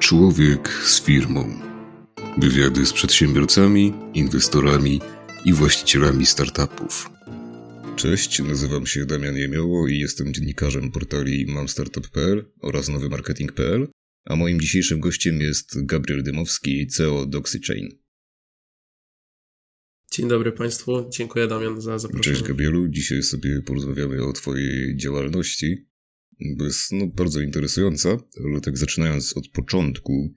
Człowiek z firmą. Wywiady z przedsiębiorcami, inwestorami i właścicielami startupów. Cześć, nazywam się Damian Jemioło i jestem dziennikarzem portali mamstartup.pl oraz nowymarketing.pl, a moim dzisiejszym gościem jest Gabriel Dymowski, CEO DoxyChain. Dzień dobry Państwu, dziękuję Damian za zaproszenie. Cześć Gabrielu, dzisiaj sobie porozmawiamy o Twojej działalności bo jest no, bardzo interesująca, ale tak zaczynając od początku,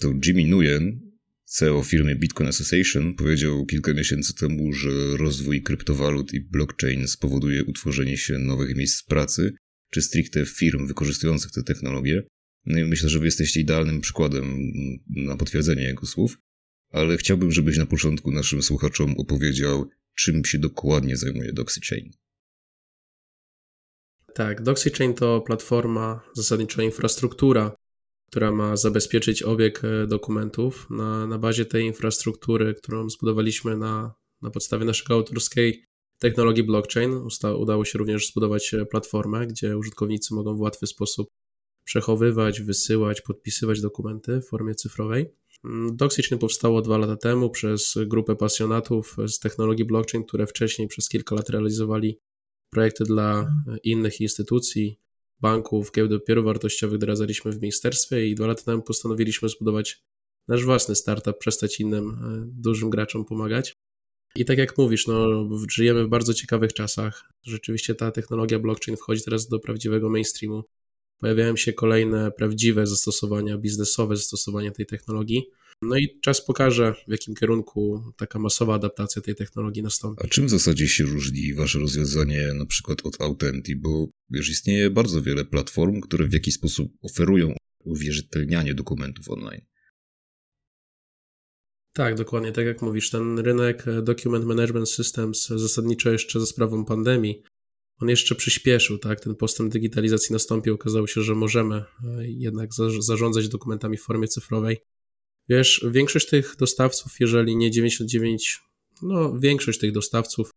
to Jimmy Nguyen, CEO firmy Bitcoin Association, powiedział kilka miesięcy temu, że rozwój kryptowalut i blockchain spowoduje utworzenie się nowych miejsc pracy, czy stricte firm wykorzystujących te technologie. No i myślę, że wy jesteście idealnym przykładem na potwierdzenie jego słów, ale chciałbym, żebyś na początku naszym słuchaczom opowiedział, czym się dokładnie zajmuje DoxyChain. Tak, DoxyChain to platforma, zasadniczo infrastruktura, która ma zabezpieczyć obieg e, dokumentów. Na, na bazie tej infrastruktury, którą zbudowaliśmy na, na podstawie naszego autorskiej technologii blockchain, usta, udało się również zbudować e, platformę, gdzie użytkownicy mogą w łatwy sposób przechowywać, wysyłać, podpisywać dokumenty w formie cyfrowej. Mm, DoxyChain powstało dwa lata temu przez grupę pasjonatów z technologii blockchain, które wcześniej przez kilka lat realizowali projekty dla innych instytucji, banków, giełd papierów wartościowych doradzaliśmy w ministerstwie i dwa lata temu postanowiliśmy zbudować nasz własny startup, przestać innym e, dużym graczom pomagać. I tak jak mówisz, no, żyjemy w bardzo ciekawych czasach. Rzeczywiście ta technologia blockchain wchodzi teraz do prawdziwego mainstreamu. Pojawiają się kolejne prawdziwe zastosowania, biznesowe zastosowania tej technologii. No i czas pokaże, w jakim kierunku taka masowa adaptacja tej technologii nastąpi. A czym w zasadzie się różni wasze rozwiązanie na przykład od Authenty? Bo wiesz, istnieje bardzo wiele platform, które w jakiś sposób oferują uwierzytelnianie dokumentów online. Tak, dokładnie, tak jak mówisz, ten rynek Document Management Systems zasadniczo jeszcze ze sprawą pandemii, on jeszcze przyspieszył, tak, ten postęp digitalizacji nastąpił, okazało się, że możemy e, jednak zarządzać dokumentami w formie cyfrowej. Wiesz, większość tych dostawców, jeżeli nie 99, no większość tych dostawców,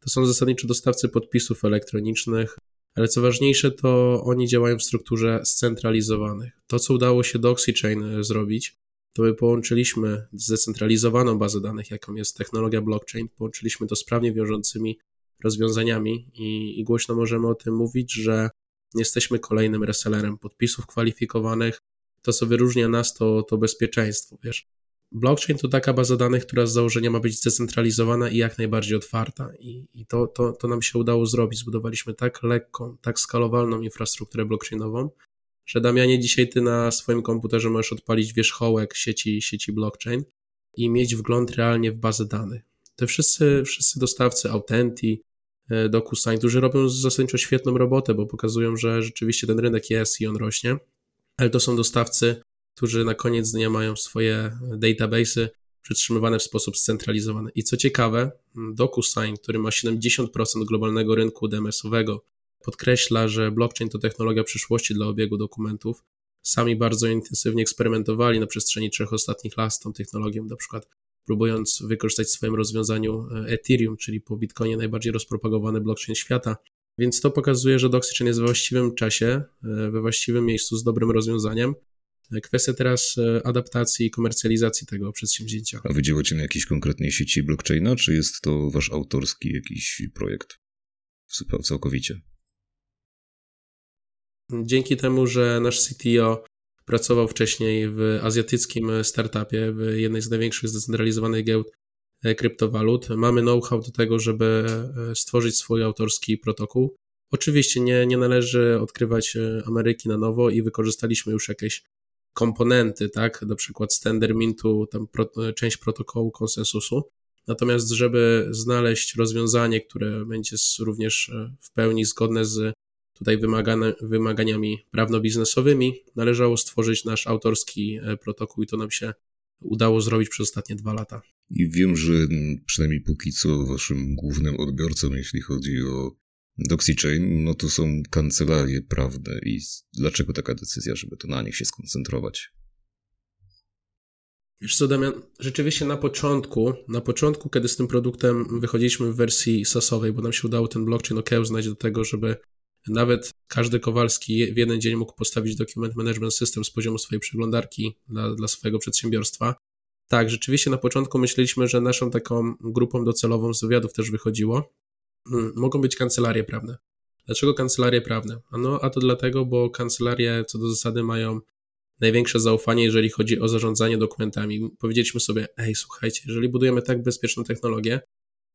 to są zasadniczo dostawcy podpisów elektronicznych, ale co ważniejsze, to oni działają w strukturze scentralizowanych. To, co udało się DoxyChain e, zrobić, to my połączyliśmy zdecentralizowaną bazę danych, jaką jest technologia blockchain, połączyliśmy to sprawnie wiążącymi rozwiązaniami i, i głośno możemy o tym mówić, że jesteśmy kolejnym resellerem podpisów kwalifikowanych, to, co wyróżnia nas, to, to bezpieczeństwo, wiesz. Blockchain to taka baza danych, która z założenia ma być zdecentralizowana i jak najbardziej otwarta. I, i to, to, to nam się udało zrobić. Zbudowaliśmy tak lekką, tak skalowalną infrastrukturę blockchainową, że Damianie, dzisiaj ty na swoim komputerze możesz odpalić wierzchołek sieci, sieci blockchain i mieć wgląd realnie w bazę danych. Te wszyscy, wszyscy dostawcy Authenty, e, DocuSign, którzy robią zasadniczo świetną robotę, bo pokazują, że rzeczywiście ten rynek jest i on rośnie ale to są dostawcy, którzy na koniec dnia mają swoje database'y przetrzymywane w sposób scentralizowany. I co ciekawe, DocuSign, który ma 70% globalnego rynku DMS-owego, podkreśla, że blockchain to technologia przyszłości dla obiegu dokumentów. Sami bardzo intensywnie eksperymentowali na przestrzeni trzech ostatnich lat z tą technologią, na przykład próbując wykorzystać w swoim rozwiązaniu Ethereum, czyli po Bitcoinie najbardziej rozpropagowany blockchain świata, więc to pokazuje, że DoxyChain jest we właściwym czasie, e, we właściwym miejscu z dobrym rozwiązaniem. E, kwestia teraz e, adaptacji i komercjalizacji tego przedsięwzięcia. A wy działacie na jakiejś konkretnej sieci blockchaina, czy jest to wasz autorski jakiś projekt? Całkowicie. Dzięki temu, że nasz CTO pracował wcześniej w azjatyckim startupie, w jednej z największych zdecentralizowanych giełd kryptowalut. Mamy know-how do tego, żeby e, stworzyć swój autorski protokół. Oczywiście nie, nie należy odkrywać e, Ameryki na nowo i wykorzystaliśmy już jakieś komponenty, tak, na przykład Standard Mintu, tam pro, część protokołu konsensusu. Natomiast, żeby znaleźć rozwiązanie, które będzie również w pełni zgodne z tutaj wymaganiami prawno-biznesowymi, należało stworzyć nasz autorski protokół i to nam się udało zrobić przez ostatnie dwa lata. I wiem, że przynajmniej póki co waszym głównym odbiorcą, jeśli chodzi o DoxyChain, no to są kancelarie prawne. I dlaczego taka decyzja, żeby to na nich się skoncentrować? Wiesz co, Damian, rzeczywiście na początku, na początku, kiedy z tym produktem wychodziliśmy w wersji SaaSowej, bo nam się udało ten blockchain okiełznać do tego, żeby Nawet każdy Kowalski w jeden dzień mógł postawić Document Management System z poziomu swojej przeglądarki dla, dla swojego przedsiębiorstwa. Tak, rzeczywiście na początku myśleliśmy, że naszą taką grupą docelową z wywiadów też wychodziło. Hmm, mogą być kancelarie prawne. Dlaczego kancelarie prawne? No, a to dlatego, bo kancelarie co do zasady mają największe zaufanie, jeżeli chodzi o zarządzanie dokumentami. Powiedzieliśmy sobie, ej, słuchajcie, jeżeli budujemy tak bezpieczną technologię,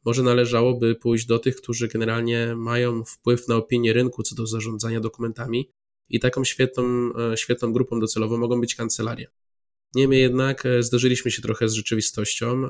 może należałoby pójść do tych, którzy generalnie mają wpływ na opinię rynku co do zarządzania dokumentami i taką świetną, e, świetną grupą docelową mogą być kancelarie. Niemniej jednak e, zderzyliśmy się trochę z rzeczywistością e,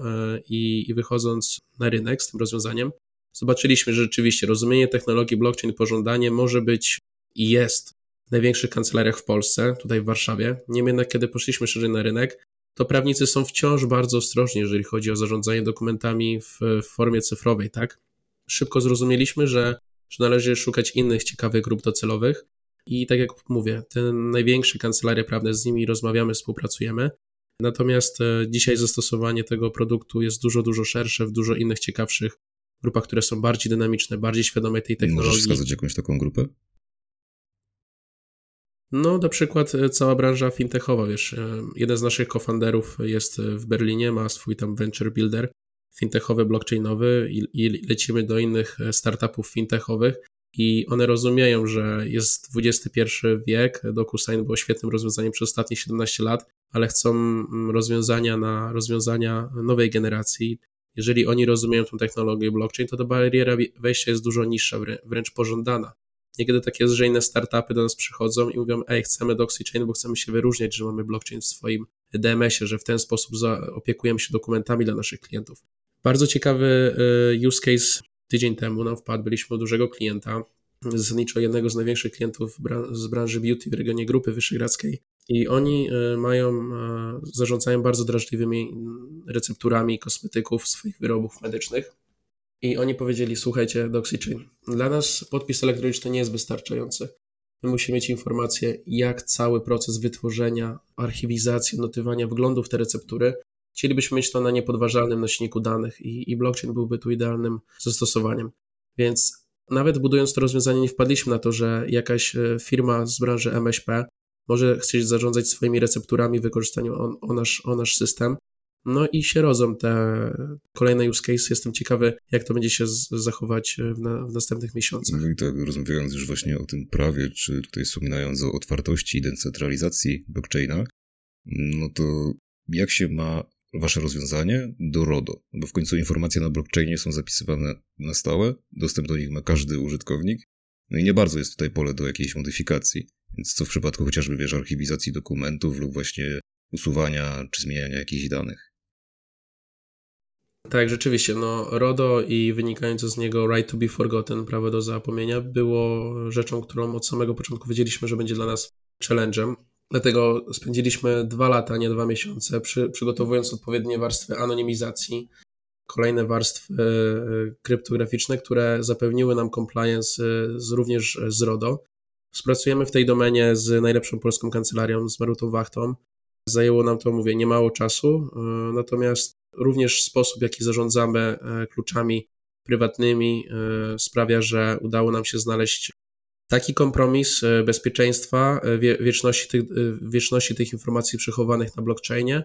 i, i wychodząc na rynek z tym rozwiązaniem, zobaczyliśmy, że rzeczywiście rozumienie technologii blockchain pożądanie może być i jest w największych kancelariach w Polsce, tutaj w Warszawie. Niemniej jednak, kiedy poszliśmy szerzej na rynek, to prawnicy są wciąż bardzo ostrożni, jeżeli chodzi o zarządzanie dokumentami w, w formie cyfrowej, tak? Szybko zrozumieliśmy, że, że należy szukać innych ciekawych grup docelowych i tak jak mówię, te największe kancelarie prawne, z nimi rozmawiamy, współpracujemy. Natomiast e, dzisiaj zastosowanie tego produktu jest dużo, dużo szersze w dużo innych ciekawszych grupach, które są bardziej dynamiczne, bardziej świadome tej technologii. Możesz wskazać jakąś taką grupę? No, na przykład e, cała branża fintechowa, wiesz, e, jeden z naszych cofounderów jest w Berlinie, ma swój tam venture builder fintechowy, blockchainowy i, i lecimy do innych startupów fintechowych i one rozumieją, że jest XXI wiek, DocuSign było świetnym rozwiązaniem przez ostatnie 17 lat, ale chcą mm, rozwiązania na rozwiązania nowej generacji. Jeżeli oni rozumieją tą technologię blockchain, to ta bariera wejścia jest dużo niższa, wręcz pożądana. Niekiedy takie inne startupy do nas przychodzą i mówią, ej, chcemy DoxyChain, bo chcemy się wyróżniać, że mamy blockchain w swoim DMS-ie, że w ten sposób opiekujemy się dokumentami dla naszych klientów. Bardzo ciekawy y, use case tydzień temu nam wpadł, byliśmy u dużego klienta, zasadniczo jednego z największych klientów z branży beauty w regionie Grupy Wyszehradzkiej. I oni e, mają, e, zarządzają bardzo drażliwymi recepturami kosmetyków, swoich wyrobów medycznych. I oni powiedzieli, słuchajcie, Doxychain, dla nas podpis elektroniczny nie jest wystarczający. My musimy mieć informację, jak cały proces wytworzenia, archiwizacji, notowania wyglądu w te receptury, Chcielibyśmy mieć to na niepodważalnym nośniku danych i, i blockchain byłby tu idealnym zastosowaniem. Więc nawet budując to rozwiązanie, nie wpadliśmy na to, że jakaś e, firma z branży MŚP może chcieć zarządzać swoimi recepturami w wykorzystaniu o, o, nasz, o nasz system. No i się rodzą te kolejne use case. Jestem ciekawy, jak to będzie się zachować e, w, na, w następnych miesiącach. No i tak, rozmawiając już właśnie o tym prawie, czy tutaj wspominając o otwartości i decentralizacji blockchaina, no to jak się ma wasze rozwiązanie do RODO, bo w końcu informacje na blockchainie są zapisywane na stałe, dostęp do nich ma każdy użytkownik, no i nie bardzo jest tutaj pole do jakiejś modyfikacji. Więc co w przypadku chociażby, wiesz, archiwizacji dokumentów lub właśnie usuwania czy zmieniania jakichś danych. Tak, rzeczywiście. No, RODO i wynikające z niego right to be forgotten, prawo do zapomnienia, było rzeczą, którą od samego początku wiedzieliśmy, że będzie dla nas challenge'em. Dlatego spędziliśmy dwa lata, nie dwa miesiące, przy, przygotowując odpowiednie warstwy anonimizacji, kolejne warstwy e, kryptograficzne, które zapewniły nam compliance e, z, również z RODO. Współpracujemy w tej domenie z najlepszą polską kancelarią, z Marutą Wachtą. Zajęło nam to, mówię, niemało czasu, e, natomiast również sposób, w jaki zarządzamy kluczami prywatnymi sprawia, że udało nam się znaleźć taki kompromis e, bezpieczeństwa, e, wieczności tych, e, wieczności tych informacji przechowanych na blockchainie,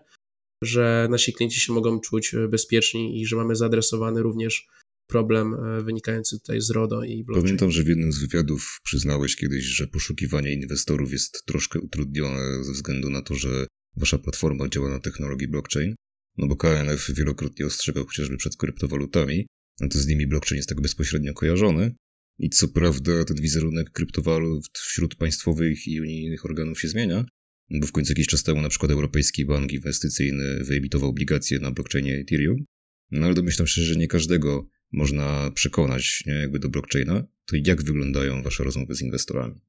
że nasi klienci się mogą czuć bezpieczni i że mamy zaadresowany również problem wynikający tutaj z RODO i blockchain. Pamiętam, że w jednym z wywiadów przyznałeś kiedyś, że poszukiwanie inwestorów jest troszkę utrudnione ze względu na to, że wasza platforma działa na technologii blockchain, no bo KNF wielokrotnie ostrzegał chociażby przed kryptowalutami, no to z nimi blockchain jest tak bezpośrednio kojarzony, i co prawda ten wizerunek kryptowalut wśród państwowych i unijnych organów się zmienia, bo w końcu jakiś czas temu na przykład Europejski Bank Inwestycyjny wyemitował obligacje na blockchainie Ethereum, no ale domyślam się, że nie każdego można przekonać nie, jakby do blockchaina. To jak wyglądają wasze rozmowy z inwestorami?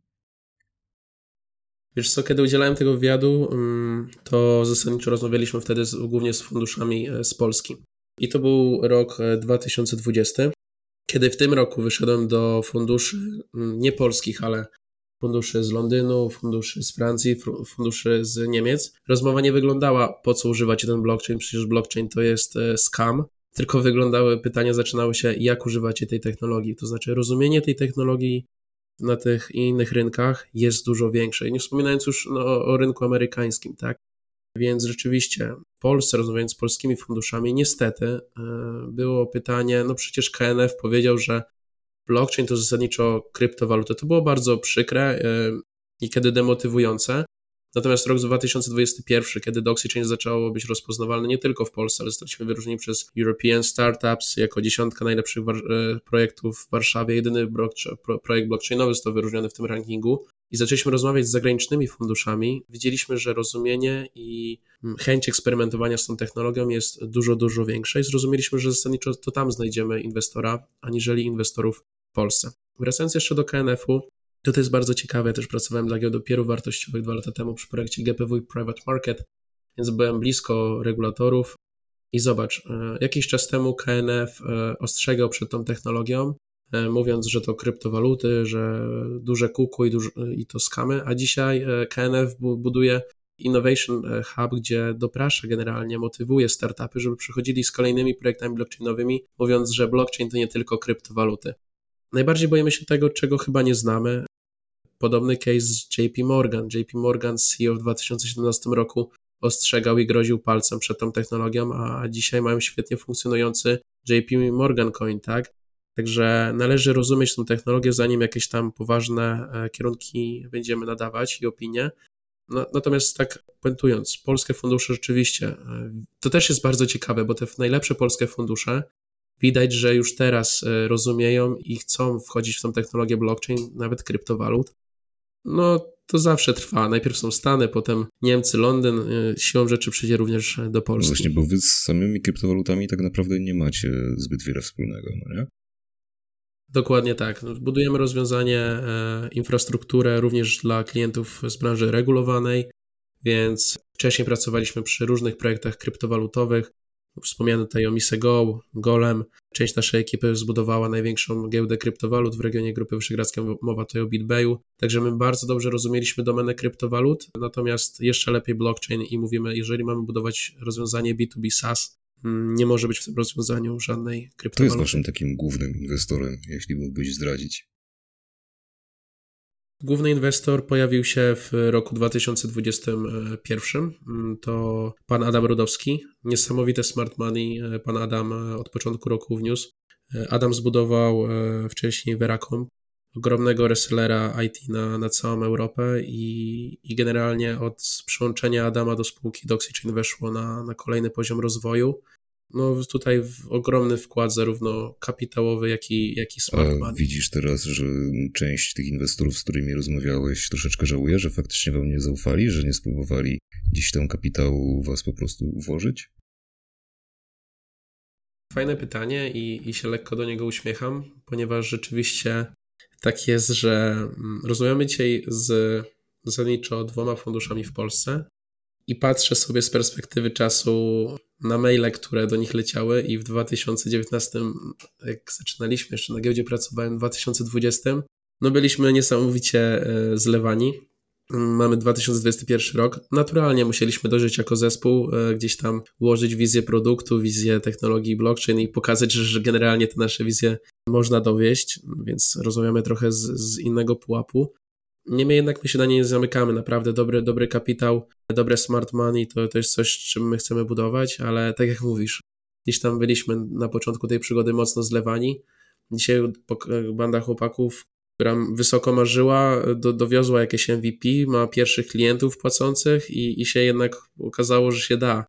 Wiesz co, kiedy udzielałem tego wywiadu, mm, to zasadniczo rozmawialiśmy wtedy z, głównie z funduszami e, z Polski. I to był rok 2020. E, kiedy w tym roku wyszedłem do funduszy mm, nie polskich, ale funduszy z Londynu, funduszy z Francji, funduszy z Niemiec, rozmowa nie wyglądała, po co używać ten blockchain, przecież blockchain to jest e, scam, tylko wyglądały, pytania zaczynały się, jak używacie tej technologii, to znaczy rozumienie tej technologii na tych innych rynkach jest dużo większe. Nie wspominając już no, o rynku amerykańskim, tak? Więc rzeczywiście w Polsce, rozmawiając z polskimi funduszami, niestety e, było pytanie, no przecież KNF powiedział, że blockchain to zasadniczo kryptowaluta. To było bardzo przykre e, i kiedy demotywujące. Natomiast rok 2021, kiedy DoxyChain zaczęło być rozpoznawalne nie tylko w Polsce, ale zostaliśmy wyróżnieni przez European Startups jako dziesiątka najlepszych e, projektów w Warszawie, jedyny projekt blockchainowy został wyróżniony w tym rankingu. I zaczęliśmy rozmawiać z zagranicznymi funduszami, widzieliśmy, że rozumienie i mm, chęć eksperymentowania z tą technologią jest dużo, dużo większa. I zrozumieliśmy, że zasadniczo to tam znajdziemy inwestora, aniżeli inwestorów w Polsce. Wracając jeszcze do KNF-u, to, jest bardzo ciekawe. Ja też pracowałem dla giełdopierów wartościowych dwa lata temu przy projekcie GPW Private Market, więc byłem blisko regulatorów. I zobacz, e, jakiś czas temu KNF e, ostrzegał przed tą technologią, e, mówiąc, że to kryptowaluty, że duże kuku i, duże, i to skamy, a dzisiaj KNF buduje Innovation Hub, gdzie doprasza generalnie, motywuje startupy, żeby przychodzili z kolejnymi projektami blockchainowymi, mówiąc, że blockchain to nie tylko kryptowaluty. Najbardziej boimy się tego, czego chyba nie znamy, Podobny case z JP Morgan. JP Morgan CEO w 2017 roku ostrzegał i groził palcem przed tą technologią, a dzisiaj mają świetnie funkcjonujący JP Morgan Coin, tak? Także należy rozumieć tę technologię, zanim jakieś tam poważne e, kierunki będziemy nadawać i opinie. No, natomiast tak puentując, polskie fundusze rzeczywiście, e, to też jest bardzo ciekawe, bo te najlepsze polskie fundusze widać, że już teraz e, rozumieją i chcą wchodzić w tą technologię blockchain, nawet kryptowalut no to zawsze trwa. Najpierw są Stany, potem Niemcy, Londyn. Y, siłą rzeczy przyjdzie również do Polski. No właśnie, bo wy z samymi kryptowalutami tak naprawdę nie macie zbyt wiele wspólnego, no nie? Dokładnie tak. No, budujemy rozwiązanie, e, infrastrukturę również dla klientów z branży regulowanej, więc wcześniej pracowaliśmy przy różnych projektach kryptowalutowych. Wspomniano tutaj o Misego, Golem. Część naszej ekipy zbudowała największą giełdę kryptowalut w regionie Grupy Wyszehradzkiej, mowa tutaj o BitBayu. Także my bardzo dobrze rozumieliśmy domenę kryptowalut, natomiast jeszcze lepiej blockchain i mówimy, jeżeli mamy budować rozwiązanie B2B SaaS, mm, nie może być w tym rozwiązaniu żadnej kryptowaluty. Kto jest waszym takim głównym inwestorem, jeśli mógłbyś zdradzić? Główny inwestor pojawił się w roku 2021. To pan Adam Rudowski. Niesamowite smart money pan Adam od początku roku wniósł. Adam zbudował e, wcześniej Veracom, ogromnego resellera IT na, na całą Europę i, i generalnie od przyłączenia Adama do spółki DoxyChain weszło na, na kolejny poziom rozwoju no tutaj ogromny wkład zarówno kapitałowy, jak i, jak i smart A widzisz teraz, że część tych inwestorów, z którymi rozmawiałeś, troszeczkę żałuje, że faktycznie wam nie zaufali, że nie spróbowali dziś ten kapitału was po prostu włożyć? Fajne pytanie i, i się lekko do niego uśmiecham, ponieważ rzeczywiście tak jest, że mm, rozmawiamy dzisiaj z zasadniczo dwoma funduszami w Polsce i patrzę sobie z perspektywy czasu na maile, które do nich leciały i w 2019, jak zaczynaliśmy, jeszcze na giełdzie pracowałem w 2020, no byliśmy niesamowicie e, zlewani. Mamy 2021 rok. Naturalnie musieliśmy dojrzeć jako zespół, e, gdzieś tam ułożyć wizję produktu, wizję technologii blockchain i pokazać, że generalnie te nasze wizje można dowieść, więc rozmawiamy trochę z, z innego pułapu. Niemniej jednak my się na nie nie zamykamy. Naprawdę dobry, dobry kapitał, dobre smart money to, to jest coś, czym my chcemy budować, ale tak jak mówisz, gdzieś tam byliśmy na początku tej przygody mocno zlewani. Dzisiaj banda chłopaków, która wysoko marzyła, do, dowiozła jakieś MVP, ma pierwszych klientów płacących i, i się jednak okazało, że się da.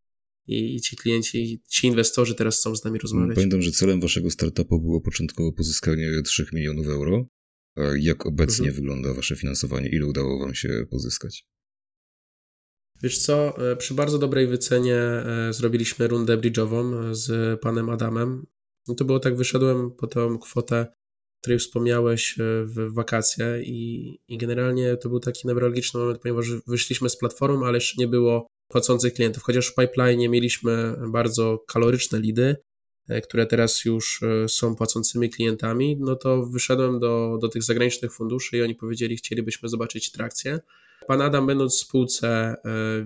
I, I ci klienci, ci inwestorzy teraz chcą z nami rozmawiać. Pamiętam, że celem waszego startupu było początkowo pozyskanie 3 milionów euro. Jak obecnie mhm. wygląda wasze finansowanie? Ile udało wam się pozyskać? Wiesz co, e, przy bardzo dobrej wycenie e, zrobiliśmy rundę bridge'ową z panem Adamem. No to było tak, wyszedłem po tą kwotę, której wspomniałeś e, w wakacje i, i generalnie to był taki newralgiczny moment, ponieważ wyszliśmy z platformą, ale jeszcze nie było płacących klientów. Chociaż w pipeline mieliśmy bardzo kaloryczne lidy, E, które teraz już e, są płacącymi klientami, no to wyszedłem do, do tych zagranicznych funduszy i oni powiedzieli, chcielibyśmy zobaczyć trakcję. Pan Adam, będąc w spółce, e,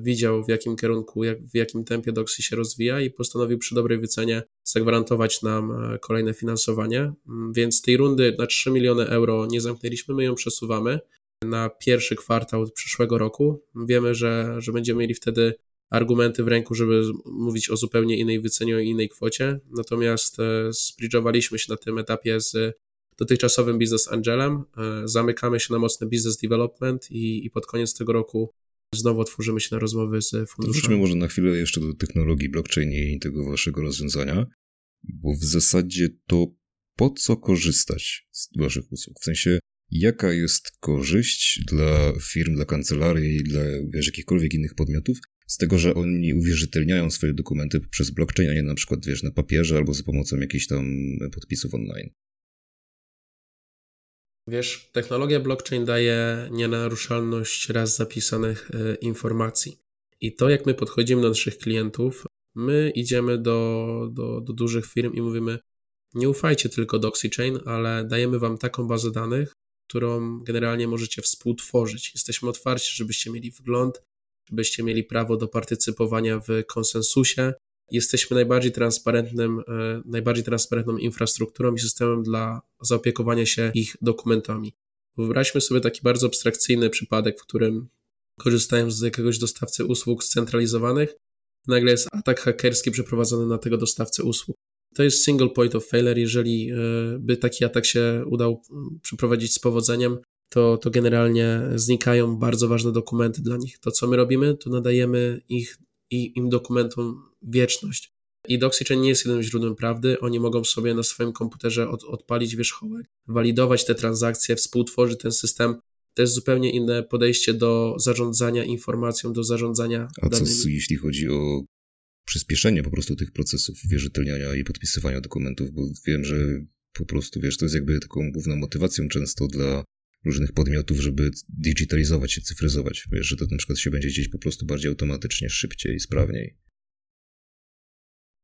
widział w jakim kierunku, jak, w jakim tempie Doxy się rozwija i postanowił przy dobrej wycenie zagwarantować nam e, kolejne finansowanie. Mm, więc tej rundy na 3 miliony euro nie zamknęliśmy, my ją przesuwamy na pierwszy kwartał przyszłego roku. Wiemy, że, że będziemy mieli wtedy argumenty w ręku, żeby mówić o zupełnie innej wycenie, i innej kwocie. Natomiast zbridżowaliśmy się na tym etapie z dotychczasowym Business Angelem. E, zamykamy się na mocny business development i, i pod koniec tego roku znowu otworzymy się na rozmowy z funduszami. Wróćmy może na chwilę jeszcze do technologii blockchain i tego waszego rozwiązania, bo w zasadzie to po co korzystać z waszych usług? W sensie, jaka jest korzyść dla firm, dla kancelarii, dla wiesz, jakichkolwiek innych podmiotów z tego, że oni uwierzytelniają swoje dokumenty przez blockchain, a nie na przykład, wiesz, na papierze albo za pomocą jakichś tam podpisów online. Wiesz, technologia blockchain daje nienaruszalność raz zapisanych e, informacji. I to, jak my podchodzimy do naszych klientów, my idziemy do, do, do dużych firm i mówimy: Nie ufajcie tylko DoxyChain, ale dajemy wam taką bazę danych, którą generalnie możecie współtworzyć. Jesteśmy otwarci, żebyście mieli wgląd, żebyście mieli prawo do partycypowania w konsensusie, jesteśmy najbardziej transparentnym, e, najbardziej transparentną infrastrukturą i systemem dla zaopiekowania się ich dokumentami. Wyobraźmy sobie taki bardzo abstrakcyjny przypadek, w którym korzystając z jakiegoś dostawcy usług scentralizowanych, nagle jest atak hakerski przeprowadzony na tego dostawcę usług. To jest single point of failure. Jeżeli e, by taki atak się udał przeprowadzić z powodzeniem, to, to generalnie znikają bardzo ważne dokumenty dla nich. To, co my robimy, to nadajemy ich i im dokumentom wieczność. I DoxyChain nie jest jedynym źródłem prawdy. Oni mogą sobie na swoim komputerze od, odpalić wierzchołek, walidować te transakcje, współtworzyć ten system. To jest zupełnie inne podejście do zarządzania informacją, do zarządzania A danymi. co jeśli chodzi o przyspieszenie po prostu tych procesów wierzytelniania i podpisywania dokumentów, bo wiem, że po prostu, wiesz, to jest jakby taką główną motywacją często dla różnych podmiotów, żeby digitalizować się, cyfryzować. Wiesz, że to na przykład się będzie dzieć po prostu bardziej automatycznie, szybciej, sprawniej.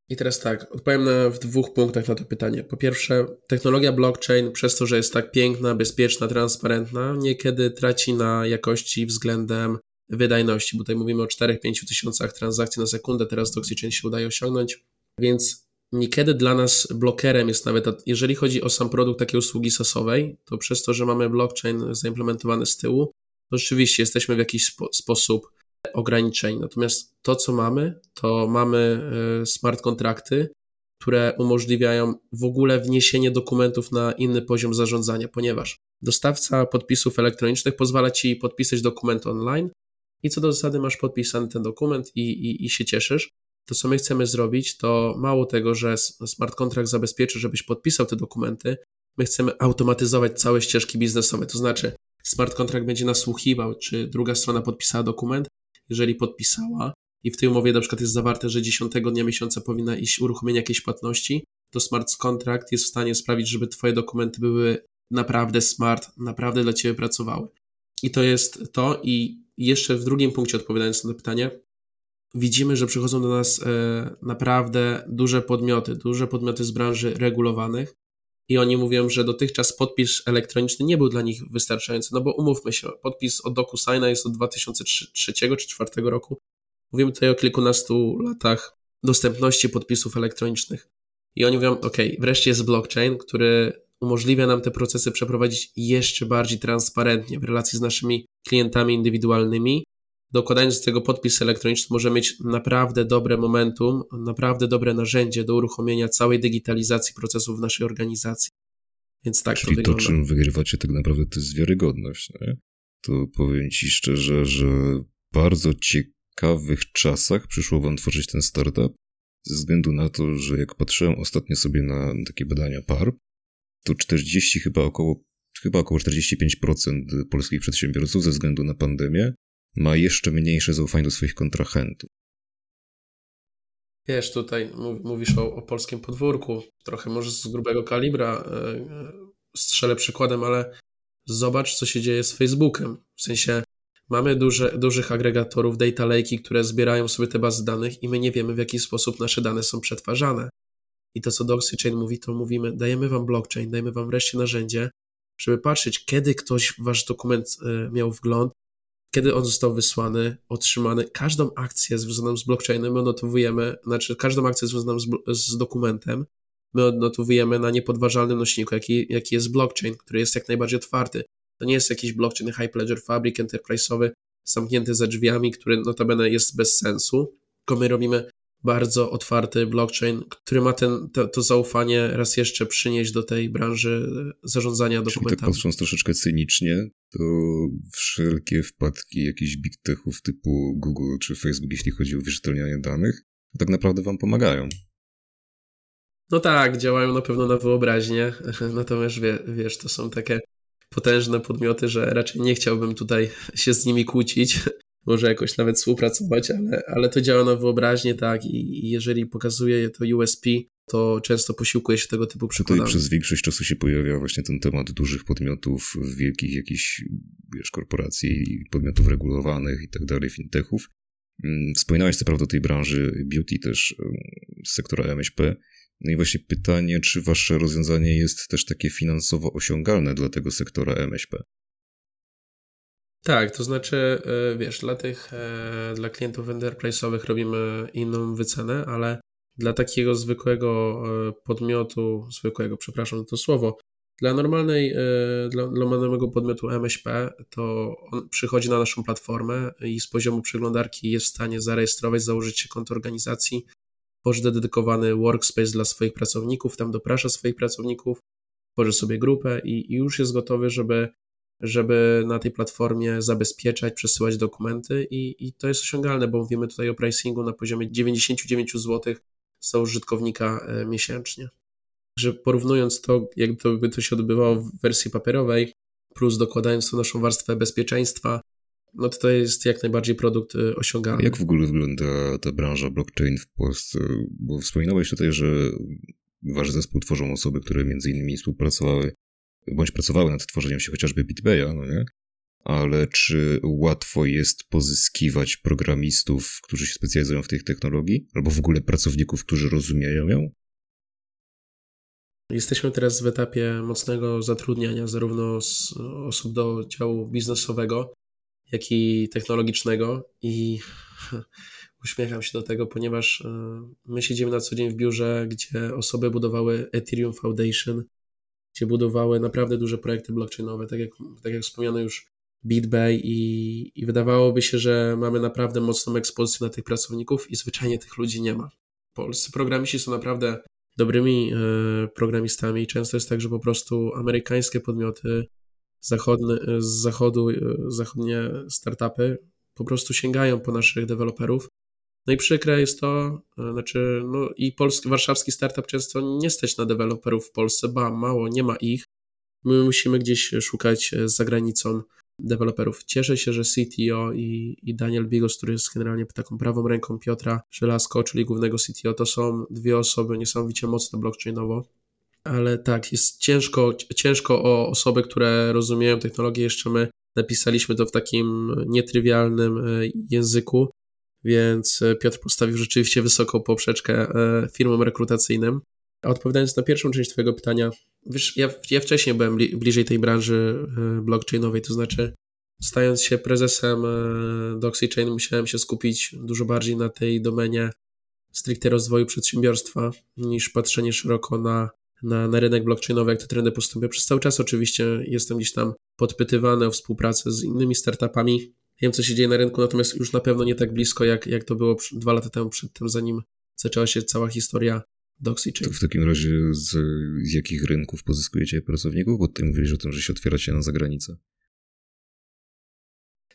I teraz tak, odpowiem na, w dwóch punktach na to pytanie. Po pierwsze, technologia blockchain, przez to, że jest tak piękna, bezpieczna, transparentna, niekiedy traci na jakości względem wydajności. Bo tutaj mówimy o 4-5 tysiącach transakcji na sekundę, teraz DoxyChain się udaje osiągnąć, więc niekiedy dla nas blokerem jest nawet, jeżeli chodzi o sam produkt takiej usługi sasowej, to przez to, że mamy blockchain zaimplementowany z tyłu, to rzeczywiście jesteśmy w jakiś spo sposób ograniczeń. Natomiast to, co mamy, to mamy e, smart kontrakty, które umożliwiają w ogóle wniesienie dokumentów na inny poziom zarządzania, ponieważ dostawca podpisów elektronicznych pozwala ci podpisać dokument online i co do zasady masz podpisany ten dokument i, i, i się cieszysz. To, co my chcemy zrobić, to mało tego, że smart contract zabezpieczy, żebyś podpisał te dokumenty, my chcemy automatyzować całe ścieżki biznesowe. To znaczy, smart contract będzie nasłuchiwał, czy druga strona podpisała dokument, jeżeli podpisała i w tej umowie na przykład jest zawarte, że 10 dnia miesiąca powinna iść uruchomienie jakiejś płatności, to smart contract jest w stanie sprawić, żeby twoje dokumenty były naprawdę smart, naprawdę dla ciebie pracowały. I to jest to i jeszcze w drugim punkcie odpowiadając na to pytanie, widzimy, że przychodzą do nas e, naprawdę duże podmioty, duże podmioty z branży regulowanych, i oni mówią, że dotychczas podpis elektroniczny nie był dla nich wystarczający, no bo umówmy się, podpis od DocuSigna jest od 2003 czy 2004 roku. Mówimy tutaj o kilkunastu latach dostępności podpisów elektronicznych. I oni mówią, ok, wreszcie jest blockchain, który umożliwia nam te procesy przeprowadzić jeszcze bardziej transparentnie w relacji z naszymi klientami indywidualnymi, dokładając do tego podpis elektroniczny, może mieć naprawdę dobre momentum, naprawdę dobre narzędzie do uruchomienia całej digitalizacji procesów w naszej organizacji. Więc tak Czyli to, to czym wygrywacie tak naprawdę, to jest wiarygodność. Nie? To powiem ci szczerze, że w bardzo ciekawych czasach przyszło wam tworzyć ten startup, ze względu na to, że jak patrzyłem ostatnio sobie na takie badania PAR, to 40 chyba około chyba około 45% polskich przedsiębiorców ze względu na pandemię ma jeszcze mniejsze zaufanie do swoich kontrahentów. Wiesz, tutaj mówisz o, o polskim podwórku, trochę może z grubego kalibra e, e, strzelę przykładem, ale zobacz, co się dzieje z Facebookiem. W sensie mamy duże, dużych agregatorów, data lake'i, które zbierają sobie te bazy danych i my nie wiemy, w jaki sposób nasze dane są przetwarzane. I to, co DoxyChain mówi, to mówimy, dajemy wam blockchain, dajemy wam wreszcie narzędzie, żeby patrzeć, kiedy ktoś wasz dokument e, miał wgląd, kiedy on został wysłany, otrzymany. Każdą akcję związaną z blockchainem my odnotowujemy, znaczy każdą akcję związaną z, z dokumentem my odnotowujemy na niepodważalnym nośniku, jaki, jaki jest blockchain, który jest jak najbardziej otwarty. To nie jest jakiś blockchain High Ledger Fabric Enterprise'owy zamknięty za drzwiami, który notabene jest bez sensu, tylko my robimy bardzo otwarty blockchain, który ma ten, to, to, zaufanie raz jeszcze przynieść do tej branży zarządzania dokumentami. Czyli tak patrząc troszeczkę cynicznie, to wszelkie wpadki jakichś big techów typu Google czy Facebook, jeśli chodzi o wierzytelnianie danych, tak naprawdę wam pomagają. No tak, działają na pewno na wyobraźnię, natomiast wie, wiesz, to są takie potężne podmioty, że raczej nie chciałbym tutaj się z nimi kłócić, może jakoś nawet współpracować, ale, ale to działa na wyobraźnię, tak, i, i jeżeli pokazuje to USP, to często posiłkuje się tego typu przykładami. Tutaj przez większość czasu się pojawia właśnie ten temat dużych podmiotów, wielkich jakichś, wiesz, korporacji, podmiotów regulowanych i tak dalej, fintechów. Mm, wspominałeś co prawda o tej branży beauty też z sektora MŚP. No i właśnie pytanie, czy wasze rozwiązanie jest też takie finansowo osiągalne dla tego sektora MŚP? Tak, to znaczy, e, wiesz, dla tych, e, dla klientów enterprise'owych robimy inną wycenę, ale dla takiego zwykłego e, podmiotu, zwykłego, przepraszam to słowo, dla normalnej, dla, normalnego podmiotu MŚP, to on przychodzi na naszą platformę i z poziomu przeglądarki jest w stanie zarejestrować, założyć się konto organizacji, tworzy dedykowany workspace dla swoich pracowników, tam doprasza swoich pracowników, tworzy sobie grupę i, i już jest gotowy, żeby żeby na tej platformie zabezpieczać, przesyłać dokumenty i, i to jest osiągalne, bo mówimy tutaj o pricingu na poziomie 99 zł za użytkownika e, miesięcznie. Że porównując to, jak to by to się odbywało w wersji papierowej, plus dokładając tu naszą warstwę bezpieczeństwa, no to to jest jak najbardziej produkt e, osiągalny. Jak w ogóle wygląda ta branża blockchain w Polsce? Bo wspominałeś tutaj, że wasz zespół tworzą osoby, które między innymi współpracowały bądź pracowały nad tworzeniem się chociażby BitBaya, no nie? Ale czy łatwo jest pozyskiwać programistów, którzy się specjalizują w tej technologii, albo w ogóle pracowników, którzy rozumieją ją? Jesteśmy teraz w etapie mocnego zatrudniania zarówno osób do działu biznesowego, jak i technologicznego i uśmiecham się do tego, ponieważ e, my siedzimy na co dzień w biurze, gdzie osoby budowały Ethereum Foundation, gdzie budowały naprawdę duże projekty blockchainowe, tak jak, tak jak wspomniano już BitBay i, i wydawałoby się, że mamy naprawdę mocną ekspozycję na tych pracowników i zwyczajnie tych ludzi nie ma. Polscy programiści są naprawdę dobrymi e, programistami. Często jest tak, że po prostu amerykańskie podmioty, zachodne, z zachodu, e, zachodnie startupy po prostu sięgają po naszych deweloperów no i przykre jest to, e, znaczy, no i polski, warszawski startup często nie stać na deweloperów w Polsce, ba, mało, nie ma ich. My musimy gdzieś szukać e, za granicą deweloperów. Cieszę się, że CTO i, i Daniel Bigos, który jest generalnie taką prawą ręką Piotra Żelazko, czyli głównego CTO, to są dwie osoby niesamowicie mocne blockchainowo. Ale tak, jest ciężko, ciężko o osoby, które rozumieją technologię. Jeszcze my napisaliśmy to w takim nietrywialnym e, języku, więc e, Piotr postawił rzeczywiście wysoką poprzeczkę e, firmom rekrutacyjnym. A odpowiadając na pierwszą część Twojego pytania, wiesz, ja, ja wcześniej byłem bliżej tej branży e, blockchainowej, to znaczy stając się prezesem DoxyChain musiałem się skupić dużo bardziej na tej domenie stricte rozwoju przedsiębiorstwa niż patrzenie szeroko na, na, na rynek blockchainowy, jak te trendy postępują. Przez cały czas oczywiście jestem gdzieś tam podpytywany o współpracę z innymi startupami, Wiem, co się dzieje na rynku, natomiast już na pewno nie tak blisko, jak, jak to było dwa lata temu, przed tym, zanim zaczęła się cała historia Doxy. w takim razie z, z jakich rynków pozyskujecie pracowników? Bo ty mówiłeś o tym, że się otwieracie na zagranicę.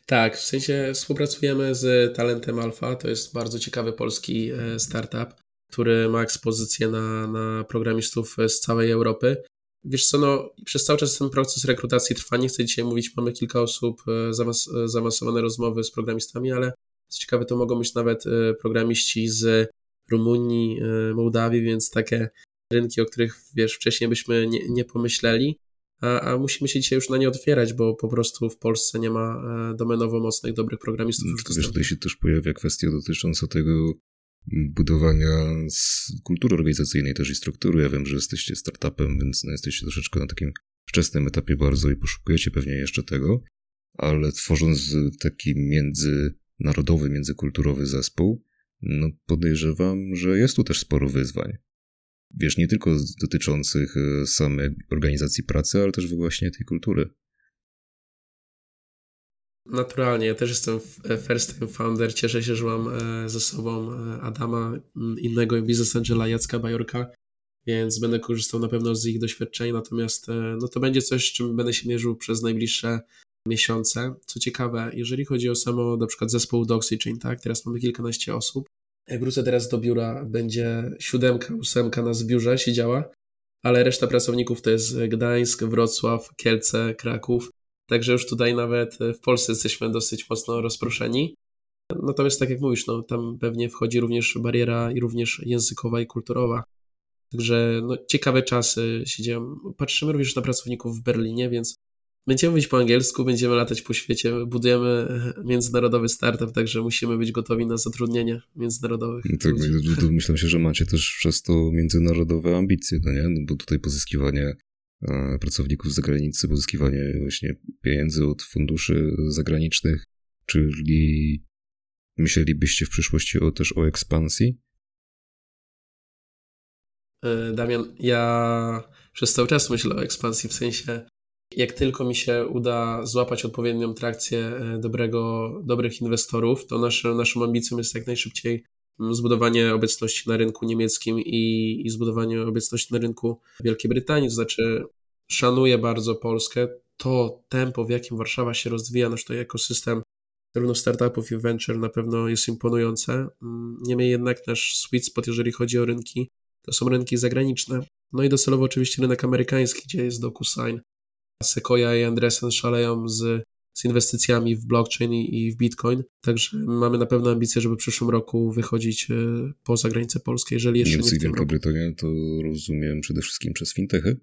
Tak, w sensie współpracujemy z Talentem Alpha. To jest bardzo ciekawy polski e, startup, który ma ekspozycję na, na programistów z całej Europy. Wiesz co, no, przez cały czas ten proces rekrutacji trwa. Nie chcę dzisiaj mówić, mamy kilka osób, e, zaawas e, zaawansowane rozmowy z programistami, ale co ciekawe, to mogą być nawet e, programiści z Rumunii, Mołdawii, więc takie rynki, o których wiesz, wcześniej byśmy nie, nie pomyśleli, a, a, musimy się dzisiaj już na nie otwierać, bo po prostu w Polsce nie ma domenowo mocnych, dobrych programistów. No, wiesz, tutaj się też pojawia kwestia dotycząca tego, budowania kultury organizacyjnej też i struktury. Ja wiem, że jesteście startupem, więc no jesteście troszeczkę na takim wczesnym etapie bardzo i poszukujecie pewnie jeszcze tego. ale tworząc taki międzynarodowy, międzykulturowy zespół, no podejrzewam, że jest tu też sporo wyzwań. Wiesz, nie tylko dotyczących e, samej organizacji pracy, ale też właśnie tej kultury. Naturalnie, ja też jestem first time founder. Cieszę się, że mam e, ze sobą e, Adama, innego business angela Jacka Bajorka, więc będę korzystał na pewno z ich doświadczeń, natomiast no to będzie coś, z czym będę się mierzył przez najbliższe miesiące. Co ciekawe, jeżeli chodzi o samo na przykład zespół Doxychain, tak, teraz mamy kilkanaście osób, wrócę teraz do biura, będzie siódemka, ósemka nas w biurze siedziała, ale reszta pracowników to jest Gdańsk, Wrocław, Kielce, Kraków, także już tutaj nawet w Polsce jesteśmy dosyć mocno rozproszeni. Natomiast tak jak mówisz, no, tam pewnie wchodzi również bariera i również językowa i kulturowa. Także no, ciekawe czasy siedziałem. Patrzymy również na pracowników w Berlinie, więc Będziemy mówić po angielsku, będziemy latać po świecie, budujemy międzynarodowy startup, także musimy być gotowi na zatrudnienie międzynarodowych. No tak, myślę się, że macie też przez to międzynarodowe ambicje, no nie? No bo tutaj pozyskiwanie e, pracowników z zagranicy, pozyskiwanie właśnie pieniędzy od funduszy zagranicznych, czyli myślelibyście w przyszłości o, też o ekspansji? E, Damian, ja przez cały czas myślę o ekspansji, w sensie jak tylko mi się uda złapać odpowiednią trakcję e, dobrego, dobrych inwestorów, to nasze, naszą ambicją jest jak najszybciej zbudowanie obecności na rynku niemieckim i, i zbudowanie obecności na rynku Wielkiej Brytanii. To znaczy, szanuję bardzo Polskę. To tempo, w jakim Warszawa się rozwija, nasz to ekosystem zarówno startupów i venture na pewno jest imponujące. Mm, niemniej jednak nasz sweet spot, jeżeli chodzi o rynki, to są rynki zagraniczne. No i docelowo oczywiście rynek amerykański, gdzie jest DocuSign, Sequoia i Andresen szaleją z, z inwestycjami w blockchain i w bitcoin. Także mamy na pewno ambicje, żeby w przyszłym roku wychodzić e, poza granicę Polskę, jeżeli jeszcze Niemcy nie w tym Wielka Brytania to rozumiem przede wszystkim przez fintechy?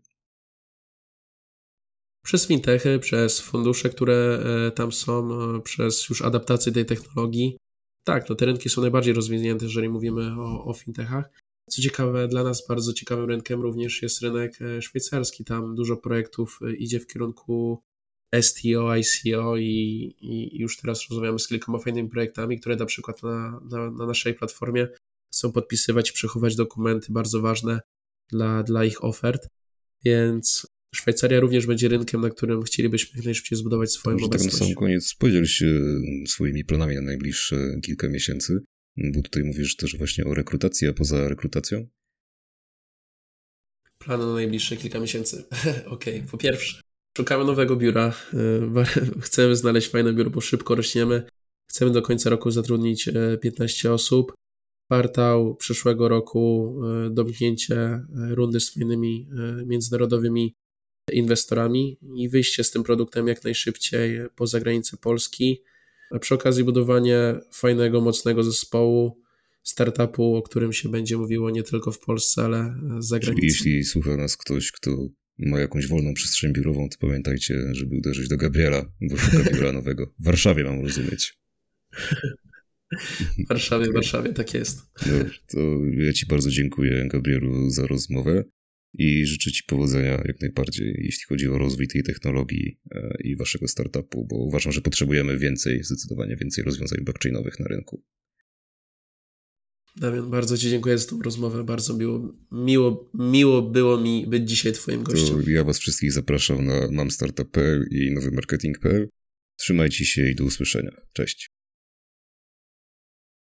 Przez fintechy, przez fundusze, które e, tam są, e, przez już adaptację tej technologii. Tak, no te rynki są najbardziej rozwinięte, jeżeli mówimy o, o fintechach. Co ciekawe, dla nas bardzo ciekawym rynkiem również jest rynek szwajcarski. Tam dużo projektów idzie w kierunku STO, ICO i, i już teraz rozmawiamy z kilkoma fajnymi projektami, które na przykład na, na, na naszej platformie chcą podpisywać i przechowywać dokumenty bardzo ważne dla, dla ich ofert. Więc Szwajcaria również będzie rynkiem, na którym chcielibyśmy jak najszybciej zbudować swoją Może obecność. Tak na sam koniec podziel się swoimi planami na najbliższe kilka miesięcy. Bo tutaj mówisz też właśnie o rekrutacji, a poza rekrutacją? Plany na najbliższe kilka miesięcy. Okej, okay. po pierwsze, szukamy nowego biura. Y, chcemy znaleźć fajne biuro, bo szybko rośniemy. Chcemy do końca roku zatrudnić 15 y, osób. Kwartał przyszłego roku y, domknięcie rundy z fajnymi międzynarodowymi inwestorami i wyjście z tym produktem jak najszybciej poza granice Polski a przy okazji budowanie fajnego, mocnego zespołu, startupu, o którym się będzie mówiło nie tylko w Polsce, ale za granicą. Jeśli słucha nas ktoś, kto ma jakąś wolną przestrzeń biurową, to pamiętajcie, żeby uderzyć do Gabriela, bo szuka biura nowego. W Warszawie mam rozumieć. W Warszawie, w Warszawie, tak jest. Dobrze, to ja Ci bardzo dziękuję, Gabrielu, za rozmowę i życzę Ci powodzenia jak najbardziej, jeśli chodzi o rozwój tej technologii e, i Waszego startupu, bo uważam, że potrzebujemy więcej, zdecydowanie więcej rozwiązań blockchainowych na rynku. Damian, bardzo Ci dziękuję za tą rozmowę. Bardzo miło, miło, miło było mi być dzisiaj Twoim gościem. To ja Was wszystkich zapraszam na mamstartup.pl i nowymarketing.pl. Trzymajcie się i do usłyszenia. Cześć.